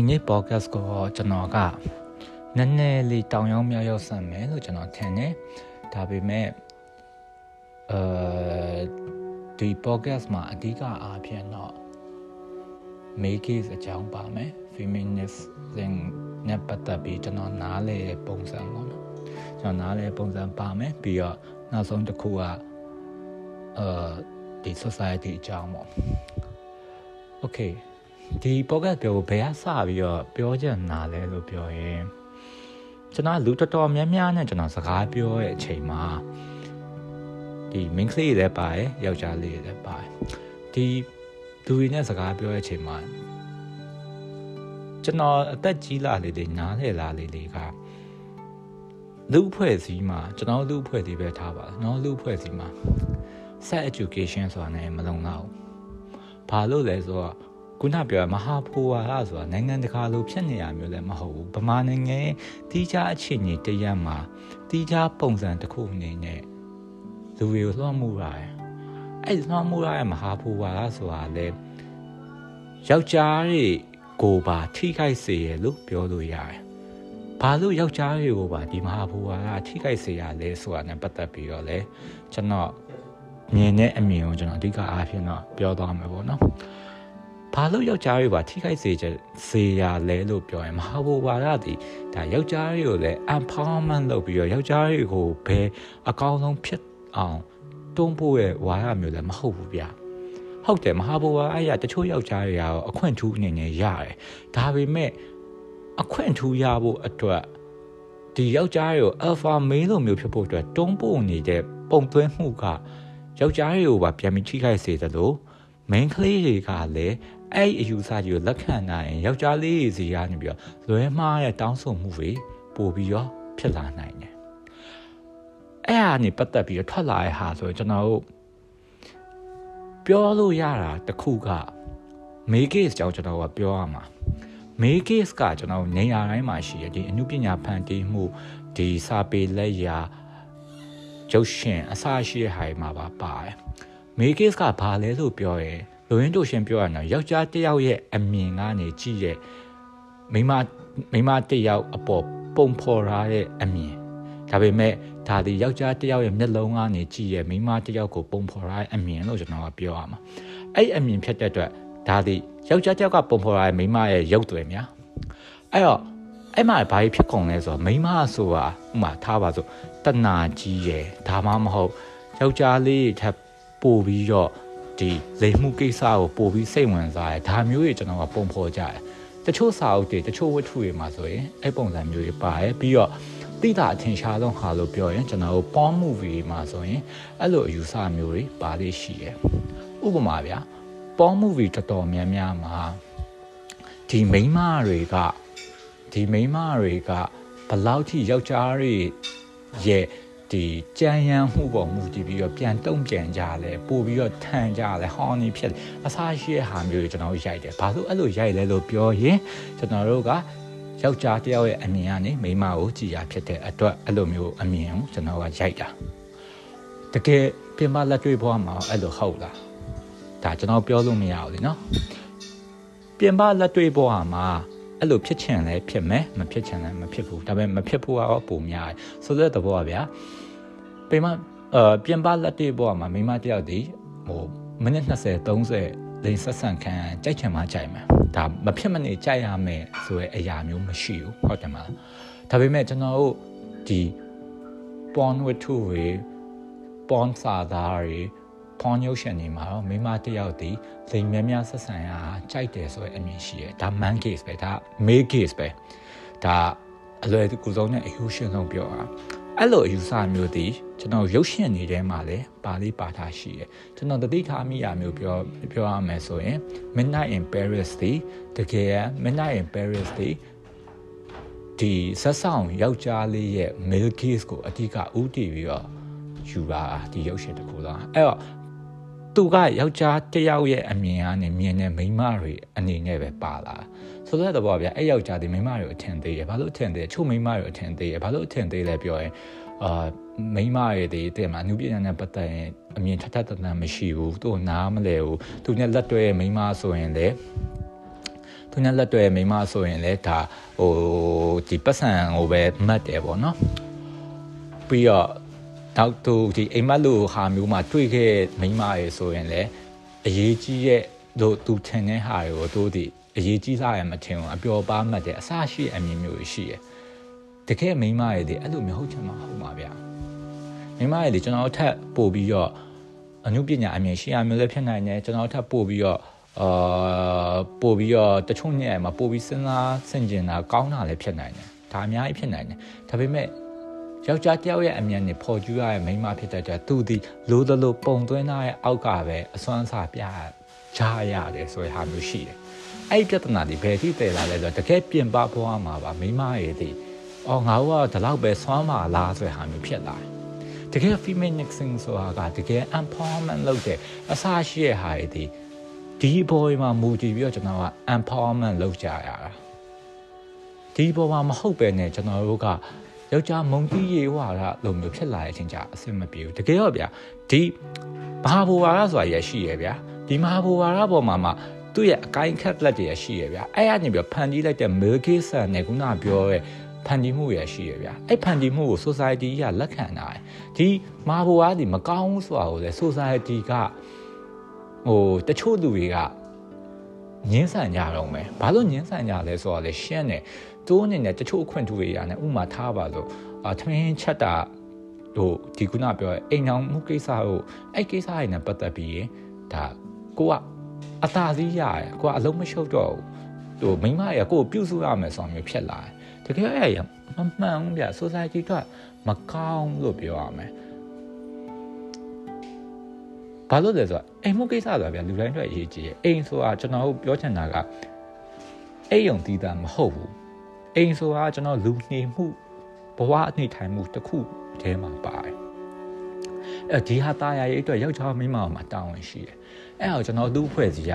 ဒီနေ့ podcast ကိုကျွန်တော်ကနည်းနည်းလေးတောင်ရောက်မြောက်ရောက်ဆန်မယ်လို့ကျွန်တော်ထင်တယ်ဒါပေမဲ့အဲဒီ podcast မှာအဓိကအားဖြင့်တော့ make case အကြောင်းပါမယ် feminism နဲ့ပတ်သက်ပြီးကျွန်တော်နားလည်တဲ့ပုံစံပေါ့နော်ကျွန်တော်နားလည်ပုံစံပါမယ်ပြီးတော့နောက်ဆုံးတစ်ခုကအဲဒီ society အကြောင်းပေါ့ okay ဒီ podcast ပြောဘယ်ကစပြီးတော့ပြောချင်တာလဲလို့ပြောရင်ကျွန်တော်လူတော်တော်များများနဲ့ကျွန်တော်စကားပြောတဲ့အချိန်မှာဒီ main ကလေးတွေလည်းပါတယ်ယောက်ျားလေးတွေလည်းပါတယ်ဒီလူတွေနဲ့စကားပြောတဲ့အချိန်မှာကျွန်တော်အသက်ကြီးလာလေလေနားလေလာလေလေကလူအဖွဲ့အစည်းမှာကျွန်တော်လူအဖွဲ့အစည်းပဲထားပါနော်လူအဖွဲ့အစည်းမှာ set education ဆိုတာနဲ့မလုံလောက်ဘူးဘာလို့လဲဆိုတော့ ခုနပြောမဟာဖိုဝါဒဆိုတာနိုင်ငံတကာလိုဖြစ်နေရမျိုးလည်းမဟုတ်ဘူးဗမာနိုင်ငံတီးခြားအခြေအနေတရက်မှာတီးခြားပုံစံတစ်ခုအနေနဲ့လူတွေကိုလွှမ်းမိုးရတယ်အဲ့လွှမ်းမိုးရတဲ့မဟာဖိုဝါဒဆိုတာလေယောက်ျားတွေကိုပါထိခိုက်စေရလို့ပြောလို့ရတယ်ဘာလို့ယောက်ျားတွေကိုပါဒီမဟာဘူဝါကထိခိုက်စေရလဲဆိုတာနဲ့ပတ်သက်ပြီးတော့လဲကျွန်တော်မြင်တဲ့အမြင်ကိုကျွန်တော်အဓိကအားဖြင့်တော့ပြောသွားမှာပေါ့နော် ဘာလို့ယောက်ျားတွေပါထိခိုက်စေချက်စေရလဲလို့ပြောရင်မဟာဘူဝါဒဒီဒါယောက်ျားတွေကိုလည်း empowerment လုပ်ပြီးတော့ယောက်ျားတွေကိုဘယ်အကောင်းဆုံးဖြစ်အောင်တွန်းဖို့ရဲ့ဝါဒမျိုးလည်းမဟုတ်ဘူးဗျာဟုတ်တယ်မဟာဘူဝါအဲ့ရတချို့ယောက်ျားတွေကတော့အခွင့်ထူးအနေနဲ့ရတယ်ဒါပေမဲ့အခွင့်ထူးရဖို့အတွက်ဒီယောက်ျားတွေကို alpha male လိုမျိုးဖြစ်ဖို့အတွက်တွန်းပို့နေတဲ့ပုံသွင်းမှုကယောက်ျားတွေကိုပါပြန်ပြီးထိခိုက်စေတယ်လို့ main ကလေးတွေကလည်း အဲ့အယူဆကြီးကိုလက်ခံနိုင်ရင်ယောက်ျားလေးတွေစီကနေပြီးတော့လွဲမှားတဲ့တောင်းဆိုမှုတွေပို့ပြီးတော့ဖြစ်လာနိုင်တယ်အဲ့ဟာနေပတ်သက်ပြီးတော့ထွက်လာတဲ့ဟာဆိုရင်ကျွန်တော်တို့ပြောလို့ရတာတခုက make case ကြောင့်ကျွန်တော်ကပြောရမှာ make case ကကျွန်တော်နေရာတိုင်းမှာရှိရဒီအမှုပညာဖန်တီးမှုဒီစာပေလက်ရာကျုပ်ရှင်အစရှိတဲ့ဟာမှာပါပါတယ် make case ကဘာလဲလို့ပြောရင် လူရင်းတို့ရှင်ပြောရအောင်ယောက်ျားတစ်ယောက်ရဲ့အမြင်ကနေကြည့်ရဲ့မိမမိမတစ်ယောက်အပေါ်ပုံဖော်ထားတဲ့အမြင်ဒါပေမဲ့ဒါဒီယောက်ျားတစ်ယောက်ရဲ့မျက်လုံးကနေကြည့်ရဲ့မိမတစ်ယောက်ကိုပုံဖော်ထားတဲ့အမြင်လို့ကျွန်တော်ကပြောရမှာအဲ့အမြင်ဖြစ်တဲ့အတွက်ဒါဒီယောက်ျားတစ်ယောက်ကပုံဖော်ထားတဲ့မိမရဲ့ရုပ်သွယ်များအဲ့တော့အဲ့မှာဘာဖြစ်ကုန်လဲဆိုတော့မိမဆိုတာဥမာထားပါဆိုတဏှာကြီးရယ်ဒါမှမဟုတ်ယောက်ျားလေးထပ်ပို့ပြီးတော့ ဒီလိမ်မှုကိစ္စကိုပို့ပြီးစိတ်ဝင်စားတယ်ဒါမျိုးတွေကျွန်တော်ကပုံဖော်ကြတယ်တချို့စာအုပ်တွေတချို့ဝတ္ထုတွေမှာဆိုရင်အဲ့ပုံစံမျိုးတွေပါတယ်ပြီးတော့တိတာအထင်ရှားဆုံးဟာလို့ပြောရင်ကျွန်တော်တို့ porn movie မှာဆိုရင်အဲ့လိုအယူဆမျိုးတွေပါလေးရှိတယ်ဥပမာဗျာ porn movie တော်တော်များများမှာဒီမိန်းမတွေကဒီမိန်းမတွေကဘလောက်ထိယောက်ျားတွေရဲ့ ဒီကြံရန်မှုပေါ်မှုတည်ပြီးတော့ပြန်တုံ့ပြန်ကြလဲပို့ပြီးတော့ထန်ကြလဲဟောင်းနေဖြစ်အစားရှိတဲ့ဟာမျိုးတွေကျွန်တော်ရိုက်တယ်ဘာလို့အဲ့လိုရိုက်လဲလို့ပြောရင်ကျွန်တော်တို့ကယောက်ျားတယောက်ရဲ့အမြင်ကနေမိန်းမကိုကြည်ရဖြစ်တဲ့အတွက်အဲ့လိုမျိုးအမြင်ကိုကျွန်တော်ကရိုက်တာတကယ်ပြင်ပလက်တွေ့ဘဝမှာအဲ့လိုဟုတ်လားဒါကျွန်တော်ပြောလို့မရဘူးလေနော်ပြင်ပလက်တွေ့ဘဝမှာ အဲ့လိုဖြစ်ချင်လဲဖြစ်မယ်မဖြစ်ချင်လဲမဖြစ်ဘူးဒါပေမဲ့မဖြစ်ဖို့ကတော့ပုံများတယ်ဆိုတဲ့သဘောပါဗျာပိမအာပြင်ပလက်တွေ့ဘဝမှာမိမတယောက်ဒီဟိုမိနစ်20 30လိန်ဆက်ဆန်ခံကြိုက်ချင်မှကြိုက်မယ်ဒါမဖြစ်မနေကြိုက်ရမယ်ဆိုရဲအရာမျိုးမရှိဘူးဟုတ်တယ်မလားဒါပေမဲ့ကျွန်တော်တို့ဒီ porn with two တွေ porn စာသားတွေ ဖောင်းရုပ်ရှင်တွေမှာတော့မိမတယောက်တည်လိမ်များများဆက်ဆံရကြိုက်တယ်ဆိုတဲ့အမြင်ရှိတယ်ဒါ man case ပဲဒါ male case ပဲဒါအလွယ်တကူဆုံးနဲ့အယူရှင်ဆုံးပြောတာအဲ့လိုအယူဆမျိုးတည်ကျွန်တော်ရုပ်ရှင်တွေထဲမှာလည်းပါလေးပါထားရှိတယ်ကျွန်တော်တတိထားမိရမျိုးပြောပြောရမယ်ဆိုရင် Midnight in Paris တည်တကယ် Midnight in Paris တည်ဒီဆက်ဆောင်ယောက်ျားလေးရဲ့ male case ကိုအဓိကဥတည်ပြီးတော့ယူတာဒီရုပ်ရှင်တစ်ခုလားအဲ့တော့ သူကယောက်ျားတယောက်ရဲ့အမြင်ကနေမြင်တဲ့မိန်းမတွေအနေနဲ့ပဲပါလာဆိုတော့တော့ဗျာအဲ့ယောက်ျားဒီမိန်းမတွေကိုအထင်သေးရဘာလို့အထင်သေးချို့မိန်းမတွေကိုအထင်သေးရဘာလို့အထင်သေးလဲပြောရင်အာမိန်းမတွေတည်းတဲ့မှာအနုပညာနဲ့ပတ်သက်ရင်အမြင်ထထတတမရှိဘူးသူ့နားမလဲဘူးသူနဲ့လက်တွဲမိန်းမဆိုရင်လေသူနဲ့လက်တွေ့မိမဆိုရင်လည်းဒါဟိုဒီပတ်စံဟိုပဲမှတ်တယ်ပေါ့နော်ပြီးတော့ နောက်သူဒီအိမ်မက်လို့ဟာမျိုးမှာတွေ့ခဲ့မိမရေဆိုရင်လည်းအရေးကြီးရဲ့တို့သူထင်တဲ့ဟာတွေကိုတို့ဒီအရေးကြီးစားရမထင်ဘူးအပျော်ပါမှတ်တယ်အဆရှိအမြင်မျိုးရှိရတကယ်မိမရေဒီအဲ့လိုမျိုးဟုတ်ချင်မှာဟုတ်မှာဗျာမိမရေဒီကျွန်တော်ထက်ပို့ပြီးတော့အမှုပညာအမြင်ရှိရမျိုးလည်းဖြစ်နိုင်တယ်ကျွန်တော်ထပ်ပို့ပြီးတော့အာပို့ပြီးတော့တချို့ညမှာပို့ပြီးစဉ်းစားဆင်ခြင်တာကောင်းတာလည်းဖြစ်နိုင်တယ်ဒါအများကြီးဖြစ်နိုင်တယ်ဒါပေမဲ့ ယောက်ျားတယောက်ရဲ့အမြင်နဲ့ပေါ်ကျူးရတဲ့မိန်းမဖြစ်တဲ့အတွက်သူဒီလိုသလိုပုံသွင်းထားတဲ့အောက်ကပဲအစွမ်းစားပြကြရတယ်ဆိုတဲ့ဟာမျိုးရှိတယ်အဲ့ဒီပြဿနာဒီဘယ်ထိတည်လာလဲဆိုတော့တကယ်ပြင်ပဘွားမှာပါမိန်းမရဲ့ဒီအော်ငါတို့ကဒီလောက်ပဲစွမ်းမှာလားဆိုတဲ့ဟာမျိုးဖြစ်လာတယ်တကယ် female mixing ဆိုတာကတကယ် empowerment လုပ်တဲ့အစားရှိတဲ့ဟာတွေဒီဒီဘော်မှာမူတည်ပြီးတော့ကျွန်တော်က empowerment လုပ်ကြရတာဒီဘော်မှာမဟုတ်ပဲねကျွန်တော်တို့က ယောက်ျားမုံကြီးရေဝါရလိုမျိုးဖြစ်လာတဲ့အချိန်ကျအဆင်မပြေဘူးတကယ်တော့ဗျာဒီမဟာဘူဝါရဆိုတာရရှိရဗျာဒီမဟာဘူဝါရပေါ်မှာမှသူ့ရဲ့အကိုင်းခက်လက်တွေရရှိရဗျာအဲ့ကနေပြီးဖန်တီးလိုက်တဲ့ milky sun နဲ့ခုနပြောရဲဖန်တီးမှုရရှိရဗျာအဲ့ဖန်တီးမှုကို society ကလက်ခံတာဒီမဟာဘူဝါဒီမကောင်းဘူးဆိုတာကိုလေ society ကဟိုတချို့လူတွေကညှင်းဆန်ကြတော့မယ်ဘာလို့ညှင်းဆန်ကြလဲဆိုတော့လေရှင်းတယ် သူအနေနဲ့တချို့အခွင့်အရေးရနဲ့ဥမာထားပါလို့အာထမင်းချက်တာတို့ဒီခုနပြောအိမ်အောင်မှုကိစ္စကိုအဲ့ကိစ္စတွေနဲ့ပတ်သက်ပြီးရင်ဒါကိုကအသာစီးရရကိုကအလုံးမရှုပ်တော့ဘူးဟိုမိမရကိုကိုပြုစုရမယ်ဆိုမျိုးဖြစ်လာတယ်တကယ်အဲ့ရမမှန်ဘူးဗျ society ကမကောင်းလို့ပြောရမယ်ဘာလို့လဲဆိုတော့အိမ်မှုကိစ္စဆိုတာဗျလူတိုင်းအတွက်အရေးကြီးတယ်အိမ်ဆိုတာကျွန်တော်တို့ပြောချင်တာကအိမ်ယုံတည်တာမဟုတ်ဘူး အိမ်ဆိုတာကျွန်တော်လူနေမှုဘဝအနေထိုင်မှုတစ်ခုတည်းမှာပါတယ်အဲဒီဟာတာယာရေးအတွက်ယောက်ျားမိန်းမမှာတာဝန်ရှိတယ်အဲ့ဒါကိုကျွန်တော်လူဖွဲ့စီက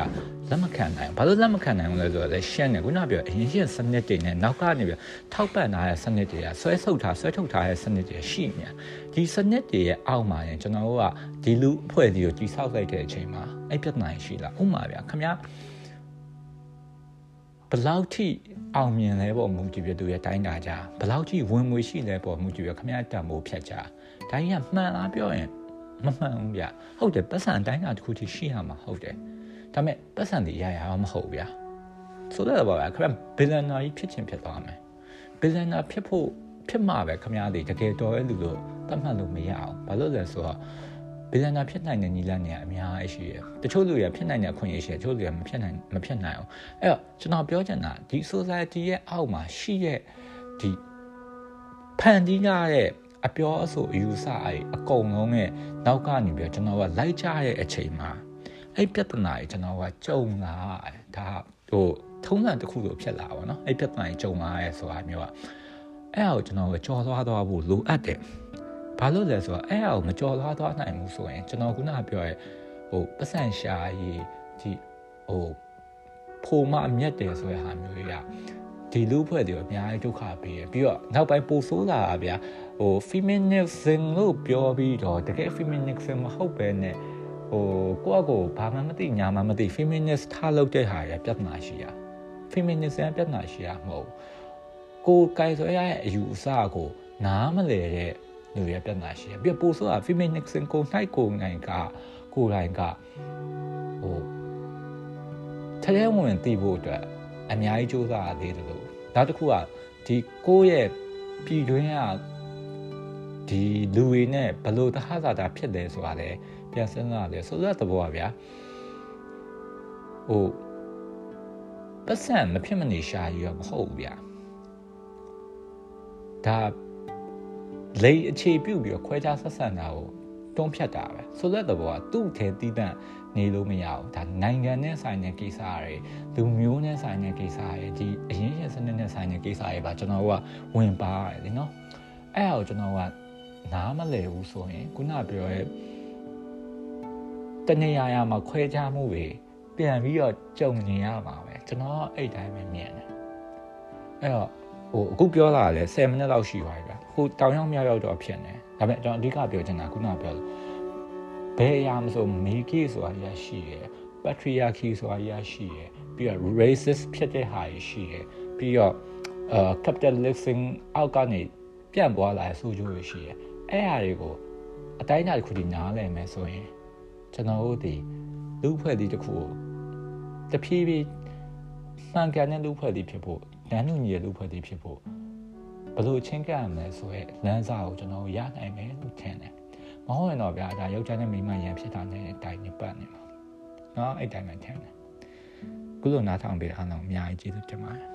လက်မခံနိုင်ဘာလို့လက်မခံနိုင်လဲဆိုတော့လေရှင်းတယ်ခုနပြောအရင်ရှင်းစနစ်တွေနဲ့နောက်ကနေပြထောက်ပံ့ထားတဲ့စနစ်တွေကဆွဲဆုပ်ထားဆွဲထုတ်ထားတဲ့စနစ်တွေရှိနေဒီစနစ်တွေရဲ့အောက်မှာရင်ကျွန်တော်တို့ကဒီလူအဖွဲ့စီကိုကြီးဆောက်လိုက်တဲ့အချိန်မှာအဲ့ပြဿနာရှိလာဥမာဗျခမ ဘယ်လောက်ထိအောင်မြင်လဲပေါ့မူကြည့်ပြသူရဲ့တိုင်းတာကြဘယ်လောက်ထိဝင်ငွေရှိလဲပေါ့မူကြည့်ပြခမရတံမိုးဖြတ်ကြဒါကြီးကမှန်လားပြောရင်မမှန်ဘူးဗျဟုတ်တယ်ပတ်စံအတိုင်းတာတစ်ခုထိရှိရမှာဟုတ်တယ်ဒါပေမဲ့ပတ်စံတွေရရအောင်မဟုတ်ဗျဆိုတော့ပါဗျခမဘီလန်နာကြီးဖြစ်ချင်းဖြစ်သွားမယ်ဘီလန်နာဖြစ်ဖို့ဖြစ်မှာပဲခမရတွေတကယ်တော်ရဲ့လူလို့သတ်မှတ်လို့မရအောင်ဘာလို့လဲဆိုတော့ ဘီလန်နာဖြစ်နိုင်တဲ့ညီလာနေအများကြီးရှိတယ်တချို့လူတွေဖြစ်နိုင်တဲ့အခွင့်အရေးရှိတယ်တချို့လူတွေမဖြစ်နိုင်မဖြစ်နိုင်အောင်အဲ့တော့ကျွန်တော်ပြောချင်တာဒီ society ရဲ့အောက်မှာရှိတဲ့ဒီဖန်တီးရတဲ့အပြောအဆိုအယူဆအဲ့အကုန်လုံးရဲ့နောက်ကနေပြီးကျွန်တော်ကလိုက်ကြတဲ့အချိန်မှာအဲ့ပြဿနာကြီးကျွန်တော်ကကြုံလာဒါဟိုထုံးစံတစ်ခုလိုဖြစ်လာပါတော့အဲ့ပြဿနာကြီးကြုံလာရဲဆိုတာမျိုးကအဲ့ဟာကိုကျွန်တော်ကကြော်သွားသွားဖို့လိုအပ်တယ် ဘာလို့လဲဆိုတော့အဲ့ဟာကိုမကြော်သွားသွားနိုင်ဘူးဆိုရင်ကျွန်တော်ခုနပြောရဲဟိုပတ်စံရှာရေးဒီဟိုဖိုမအမျက်တယ်ဆိုတဲ့ဟာမျိုးကြီးကဒီလူဖွဲ့တွေအများကြီးဒုက္ခပေးရပြီးတော့နောက်ပိုင်းပိုဆိုးလာတာဗျာဟို feminism လို့ပြောပြီးတော့တကယ် feminism မဟုတ်ပဲနဲ့ဟိုကိုယ့်အကိုဘာမှမသိညာမှမသိ feminist ထားလုပ်တဲ့ဟာရပြဿနာရှိရ feminism ပြဿနာရှိရမဟုတ်ကိုယ်ကိုင်ဆိုရရဲ့အယူအဆကိုနားမလဲတဲ့ လူရပြဿနာရှိရပြီးပို့ဆိုတာ feminism ကိုနိုင်ကိုနိုင်ကကိုယ်တိုင်ကဟိုထဲဝင်သိဖို့အတွက်အများကြီးစူးစမ်းရသေးတယ်လို့နောက်တစ်ခုကဒီကိုယ့်ရဲ့ပြည်တွင်းကဒီလူတွေနဲ့ဘလို့တဟဇာတာဖြစ်တယ်ဆိုတာလေပြန်စဉ်းစားရတယ်ဆိုတော့တဘောပါဗျာဟိုပတ်စံမဖြစ်မနေရှာရမဟုတ်ဘူးဗျာဒါ လေအခြေပြုတ်ပြီးခွဲခြားဆက်ဆံတာကိုတွန်းဖြတ်တာပဲဆိုတော့တဘောကသူ့ထဲတီးတန့်နေလို့မရဘူးဒါနိုင်ငံနဲ့ဆိုင်တဲ့ကိစ္စတွေလူမျိုးနဲ့ဆိုင်တဲ့ကိစ္စတွေဒီအရင်ရှင်စနစ်နဲ့ဆိုင်တဲ့ကိစ္စတွေပါကျွန်တော်ကဝင်ပါရတယ်နော်အဲ့ဒါကိုကျွန်တော်ကနားမလည်ဘူးဆိုရင်ခုနပြောရဲတနေရာရာမှာခွဲခြားမှုတွေပြန်ပြီးတော့ကြုံနေရမှာပဲကျွန်တော်အဲ့တိုင်းပဲမြင်တယ်အဲ့တော့ ဟိုအခုပြောလာတယ်10မိနစ်လောက်ရှိသွားပြီဗျဟိုတောင်ရောက်မြောက်ရောက်တော့ဖြစ်နေဒါပေမဲ့ကျွန်တော်အဓိကပြောချင်တာခုနပြောလို့ဘယ်အရာမဆိုမေးကြီးဆိုတာရရှိရယ် patriarchy ဆိုတာရရှိရယ်ပြီးတော့ racist ဖြစ်တဲ့ဟာရှိရယ်ပြီးတော့အာ capitalism အောက်ကနေပြန့်ပွားလာတဲ့ဆိုးကျိုးတွေရှိရယ်အဲ့ဟာတွေကိုအတိုင်းအတာတစ်ခုဒီနားလည်မယ်ဆိုရင်ကျွန်တော်တို့ဒီလူဖွဲ့ဒီတစ်ခုကိုတဖြည်းဖြည်းမှန်ကန်တဲ့လူဖွဲ့ဒီဖြစ်ဖို့ တန်းတူညီတဲ့လူဖွဲ့တွေဖြစ်ဖို့ဘလို့ချင်းကပ်ရမလဲဆိုရဲလမ်းစာကိုကျွန်တော်ရနိုင်မယ်လို့ထင်တယ်မဟုတ်ရင်တော့ဗျာဒါယောက်ျားနဲ့မိန်းမရန်ဖြစ်တာနဲ့အတိုင်းနေပတ်နေမှာနော်အဲ့တိုင်းမှထင်တယ်ခုလိုနားထောင်ပေးတဲ့အားလုံးအများကြီးကျေးဇူးတင်ပါတယ်